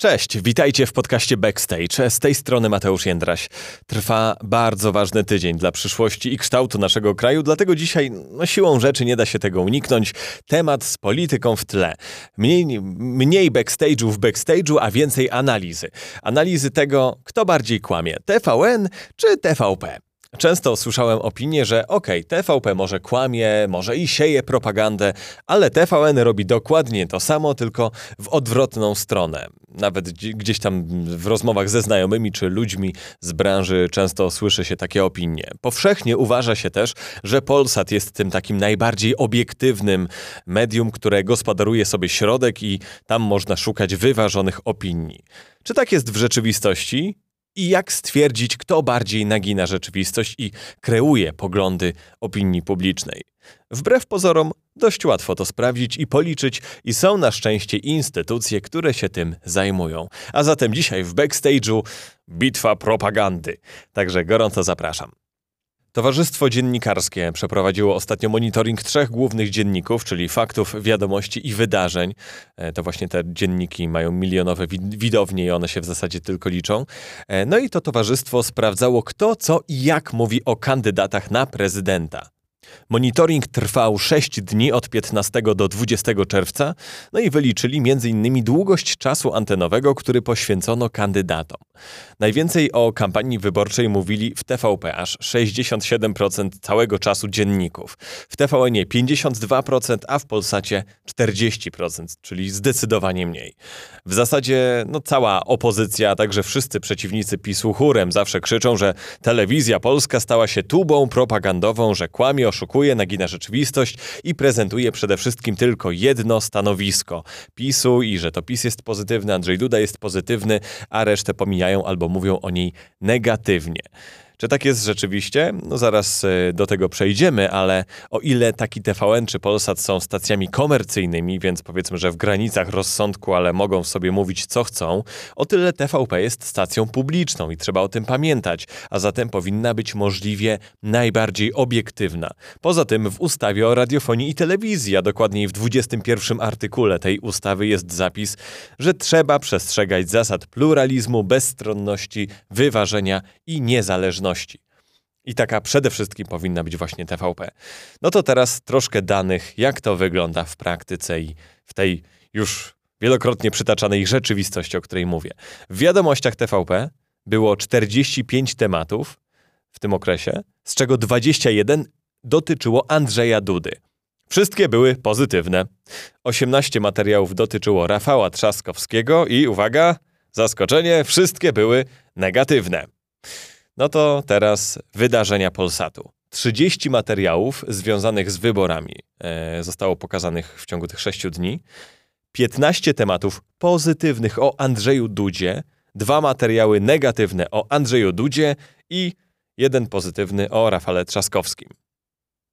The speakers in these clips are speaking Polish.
Cześć, witajcie w podcaście Backstage. Z tej strony Mateusz Jędraś. Trwa bardzo ważny tydzień dla przyszłości i kształtu naszego kraju, dlatego dzisiaj no, siłą rzeczy nie da się tego uniknąć. Temat z polityką w tle. Mniej, mniej backstage'u w backstage'u, a więcej analizy. Analizy tego, kto bardziej kłamie, TVN czy TVP. Często słyszałem opinię, że okej, okay, TVP może kłamie, może i sieje propagandę, ale TVN robi dokładnie to samo, tylko w odwrotną stronę. Nawet gdzieś tam w rozmowach ze znajomymi czy ludźmi z branży często słyszy się takie opinie. Powszechnie uważa się też, że Polsat jest tym takim najbardziej obiektywnym medium, które gospodaruje sobie środek i tam można szukać wyważonych opinii. Czy tak jest w rzeczywistości? I jak stwierdzić, kto bardziej nagina rzeczywistość i kreuje poglądy opinii publicznej. Wbrew pozorom, dość łatwo to sprawdzić i policzyć, i są na szczęście instytucje, które się tym zajmują. A zatem dzisiaj w backstage'u bitwa propagandy. Także gorąco zapraszam. Towarzystwo Dziennikarskie przeprowadziło ostatnio monitoring trzech głównych dzienników, czyli faktów, wiadomości i wydarzeń. E, to właśnie te dzienniki mają milionowe widownie i one się w zasadzie tylko liczą. E, no i to towarzystwo sprawdzało, kto, co i jak mówi o kandydatach na prezydenta. Monitoring trwał 6 dni od 15 do 20 czerwca, no i wyliczyli m.in. długość czasu antenowego, który poświęcono kandydatom. Najwięcej o kampanii wyborczej mówili w TVP, aż 67% całego czasu dzienników. W TVN 52%, a w Polsacie 40%, czyli zdecydowanie mniej. W zasadzie no, cała opozycja, a także wszyscy przeciwnicy PiSu chórem zawsze krzyczą, że telewizja polska stała się tubą propagandową, że kłamie, oszukuje, nagina rzeczywistość i prezentuje przede wszystkim tylko jedno stanowisko PiSu i że to PiS jest pozytywny, Andrzej Duda jest pozytywny, a resztę pomijają albo mówią o niej negatywnie. Czy tak jest rzeczywiście? No zaraz e, do tego przejdziemy, ale o ile taki TVN czy Polsat są stacjami komercyjnymi, więc powiedzmy, że w granicach rozsądku, ale mogą sobie mówić co chcą, o tyle TVP jest stacją publiczną i trzeba o tym pamiętać, a zatem powinna być możliwie najbardziej obiektywna. Poza tym w ustawie o radiofonii i telewizji, a dokładniej w 21 artykule tej ustawy jest zapis, że trzeba przestrzegać zasad pluralizmu, bezstronności, wyważenia i niezależności i taka przede wszystkim powinna być właśnie TVP. No to teraz troszkę danych, jak to wygląda w praktyce i w tej już wielokrotnie przytaczanej rzeczywistości, o której mówię. W wiadomościach TVP było 45 tematów w tym okresie, z czego 21 dotyczyło Andrzeja Dudy. Wszystkie były pozytywne. 18 materiałów dotyczyło Rafała Trzaskowskiego i uwaga, zaskoczenie, wszystkie były negatywne. No to teraz wydarzenia Polsatu. 30 materiałów związanych z wyborami e, zostało pokazanych w ciągu tych 6 dni. 15 tematów pozytywnych o Andrzeju Dudzie, dwa materiały negatywne o Andrzeju Dudzie i jeden pozytywny o Rafale Trzaskowskim.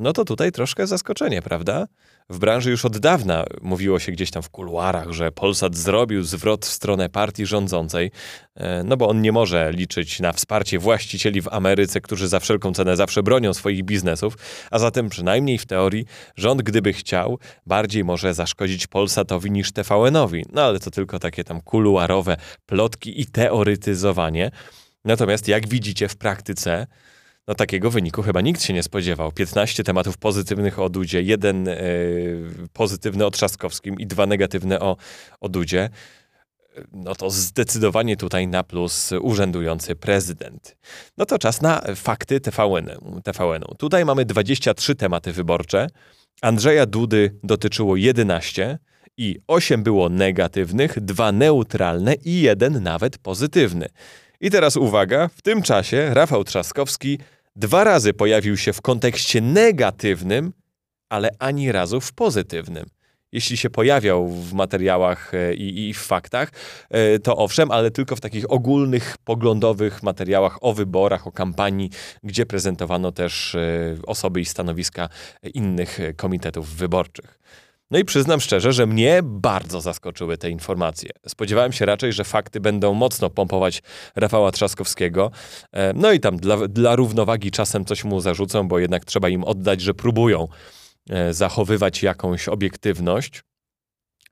No to tutaj troszkę zaskoczenie, prawda? W branży już od dawna mówiło się gdzieś tam w kuluarach, że Polsat zrobił zwrot w stronę partii rządzącej, e, no bo on nie może liczyć na wsparcie właścicieli w Ameryce, którzy za wszelką cenę zawsze bronią swoich biznesów, a zatem przynajmniej w teorii rząd, gdyby chciał, bardziej może zaszkodzić Polsatowi niż TVN-owi. No ale to tylko takie tam kuluarowe plotki i teoretyzowanie. Natomiast jak widzicie w praktyce, no takiego wyniku chyba nikt się nie spodziewał. 15 tematów pozytywnych o Dudzie, jeden e, pozytywny o Trzaskowskim i dwa negatywne o, o Dudzie. No to zdecydowanie tutaj na plus urzędujący prezydent. No to czas na fakty TVN-u. TVN-u. Tutaj mamy 23 tematy wyborcze. Andrzeja Dudy dotyczyło 11 i 8 było negatywnych, 2 neutralne i jeden nawet pozytywny. I teraz uwaga, w tym czasie Rafał Trzaskowski dwa razy pojawił się w kontekście negatywnym, ale ani razu w pozytywnym. Jeśli się pojawiał w materiałach e, i, i, w faktach, e, to owszem, ale tylko w takich ogólnych, poglądowych materiałach o wyborach, o kampanii, gdzie prezentowano też e, osoby i stanowiska innych komitetów wyborczych. No i przyznam szczerze, że mnie bardzo zaskoczyły te informacje. Spodziewałem się raczej, że fakty będą mocno pompować Rafała Trzaskowskiego. E, no i tam dla, dla równowagi czasem coś mu zarzucą, bo jednak trzeba im oddać, że próbują e, zachowywać jakąś obiektywność.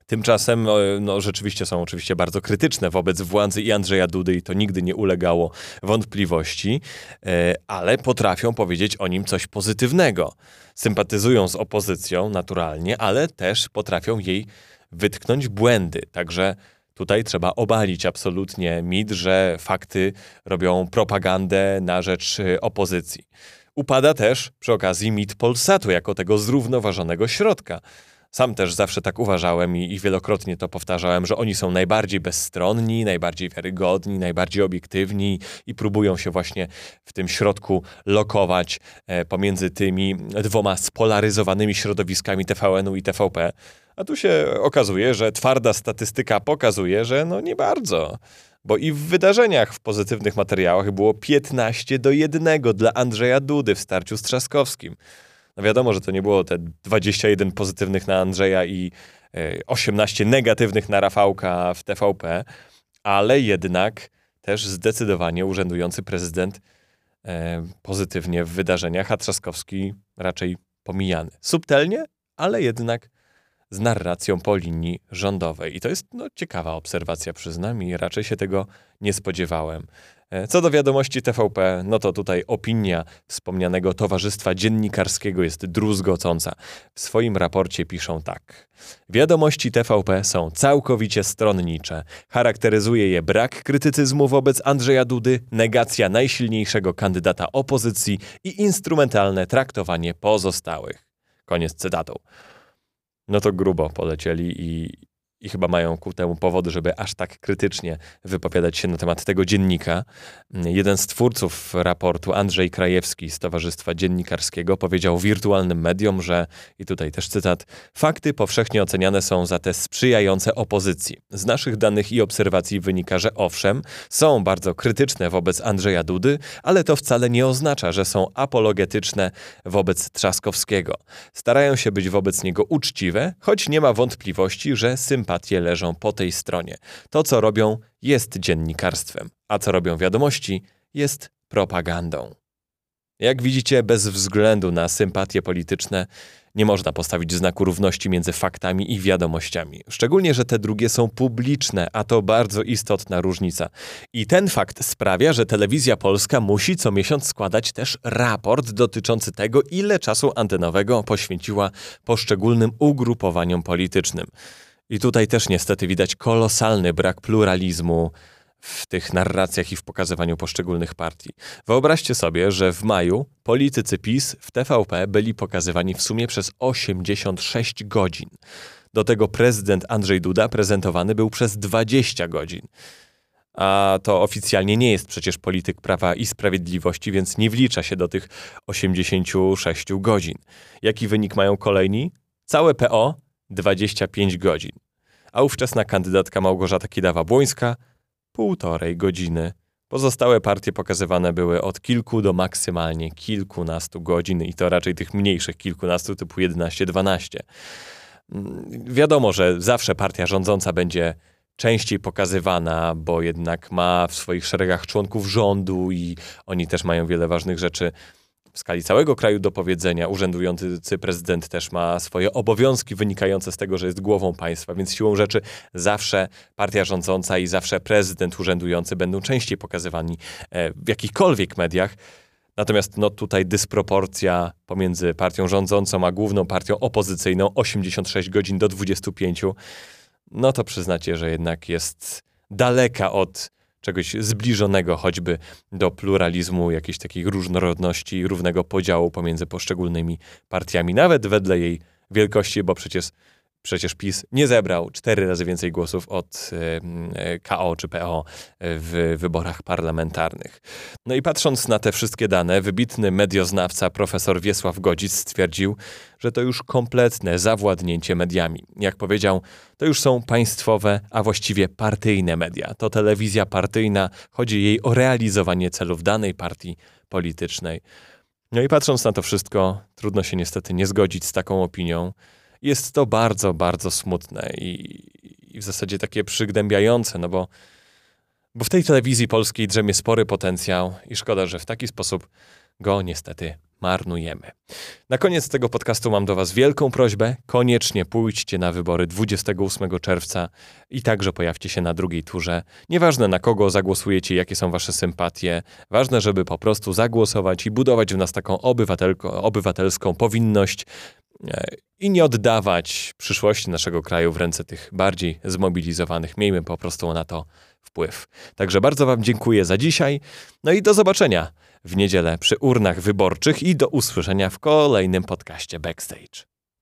Tymczasem no, rzeczywiście są oczywiście bardzo krytyczne wobec władzy i Andrzeja Dudy i to nigdy nie ulegało wątpliwości, e, ale potrafią powiedzieć o nim coś pozytywnego. Sympatyzują z opozycją naturalnie, ale też potrafią jej wytknąć błędy. Także tutaj trzeba obalić absolutnie mit, że fakty robią propagandę na rzecz e, opozycji. Upada też przy okazji mit Polsatu jako tego zrównoważonego środka. Sam też zawsze tak uważałem i, i, wielokrotnie to powtarzałem, że oni są najbardziej bezstronni, najbardziej wiarygodni, najbardziej obiektywni i próbują się właśnie w tym środku lokować e, pomiędzy tymi dwoma spolaryzowanymi środowiskami TVN-u i TVP. A tu się okazuje, że twarda statystyka pokazuje, że no nie bardzo. Bo i w wydarzeniach, w pozytywnych materiałach było 15 do 1 dla Andrzeja Dudy w starciu z Trzaskowskim. No wiadomo, że to nie było te 21 pozytywnych na Andrzeja i 18 e, negatywnych na Rafałka w TVP, ale jednak też zdecydowanie urzędujący prezydent e, pozytywnie w wydarzeniach, a Trzaskowski raczej pomijany. Subtelnie, ale jednak z narracją po linii rządowej. I to jest no, ciekawa obserwacja, przyznam, i raczej się tego nie spodziewałem. E, co do wiadomości TVP, no to tutaj opinia wspomnianego Towarzystwa Dziennikarskiego jest druzgocąca. W swoim raporcie piszą tak. Wiadomości TVP są całkowicie stronnicze. Charakteryzuje je brak krytycyzmu wobec Andrzeja Dudy, negacja najsilniejszego kandydata opozycji i instrumentalne traktowanie pozostałych. Koniec cytatu no to grubo polecieli i, i chyba mają ku temu powody, żeby aż tak krytycznie wypowiadać się na temat tego dziennika. Jeden z twórców raportu, Andrzej Krajewski z Towarzystwa Dziennikarskiego, powiedział wirtualnym mediom, że, i tutaj też cytat, fakty powszechnie oceniane są za te sprzyjające opozycji. Z naszych danych i obserwacji wynika, że owszem, są bardzo krytyczne wobec Andrzeja Dudy, ale to wcale nie oznacza, że są apologetyczne wobec Trzaskowskiego. Starają się być wobec niego uczciwe, choć nie ma wątpliwości, że sympatycznie sympatie leżą po tej stronie. To, co robią, jest dziennikarstwem, a co robią wiadomości, jest propagandą. Jak widzicie, bez względu na sympatie polityczne, nie można postawić znaku równości między faktami i wiadomościami. Szczególnie, że te drugie są publiczne, a to bardzo istotna różnica. I ten fakt sprawia, że telewizja polska musi co miesiąc składać też raport dotyczący tego, ile czasu antenowego poświęciła poszczególnym ugrupowaniom politycznym. I tutaj też niestety widać kolosalny brak pluralizmu w tych narracjach i w pokazywaniu poszczególnych partii. Wyobraźcie sobie, że w maju politycy PiS w TVP byli pokazywani w sumie przez 86 godzin. Do tego prezydent Andrzej Duda prezentowany był przez 20 godzin. A to oficjalnie nie jest przecież polityk prawa i sprawiedliwości, więc nie wlicza się do tych 86 godzin. Jaki wynik mają kolejni? Całe PO 25 godzin. A ówczesna kandydatka Małgorzata Kidawa-Błońska półtorej godziny. Pozostałe partie pokazywane były od kilku do maksymalnie kilkunastu godzin i to raczej tych mniejszych kilkunastu typu 11-12. Mm, wiadomo, że zawsze partia rządząca będzie częściej pokazywana, bo jednak ma w swoich szeregach członków rządu i oni też mają wiele ważnych rzeczy w skali całego kraju do powiedzenia. Urzędujący prezydent też ma swoje obowiązki wynikające z tego, że jest głową państwa, więc siłą rzeczy zawsze partia rządząca i zawsze prezydent urzędujący będą częściej pokazywani e, w jakichkolwiek mediach. Natomiast no, tutaj dysproporcja pomiędzy partią rządzącą a główną partią opozycyjną 86 godzin do 25, no to przyznacie, że jednak jest daleka od czegoś zbliżonego choćby do pluralizmu, jakiejś takiej różnorodności, równego podziału pomiędzy poszczególnymi partiami, nawet wedle jej wielkości, bo przecież Przecież PiS nie zebrał cztery razy więcej głosów od KO czy PO w wyborach parlamentarnych. No i patrząc na te wszystkie dane, wybitny medioznawca profesor Wiesław Godzic stwierdził, że to już kompletne zawładnięcie mediami. Jak powiedział, to już są państwowe, a właściwie partyjne media. To telewizja partyjna, chodzi jej o realizowanie celów danej partii politycznej. No i patrząc na to wszystko, trudno się niestety nie zgodzić z taką opinią. Jest to bardzo, bardzo smutne i, i w zasadzie takie przygnębiające, no bo, bo w tej telewizji polskiej drzemie spory potencjał i szkoda, że w taki sposób go niestety marnujemy. Na koniec tego podcastu mam do Was wielką prośbę. Koniecznie pójdźcie na wybory 28 czerwca i także pojawcie się na drugiej turze. Nieważne na kogo zagłosujecie, jakie są Wasze sympatie, ważne, żeby po prostu zagłosować i budować w nas taką obywatelską powinność i nie oddawać przyszłości naszego kraju w ręce tych bardziej zmobilizowanych. Miejmy po prostu na to wpływ. Także bardzo Wam dziękuję za dzisiaj. No i do zobaczenia w niedzielę przy urnach wyborczych i do usłyszenia w kolejnym podcaście Backstage.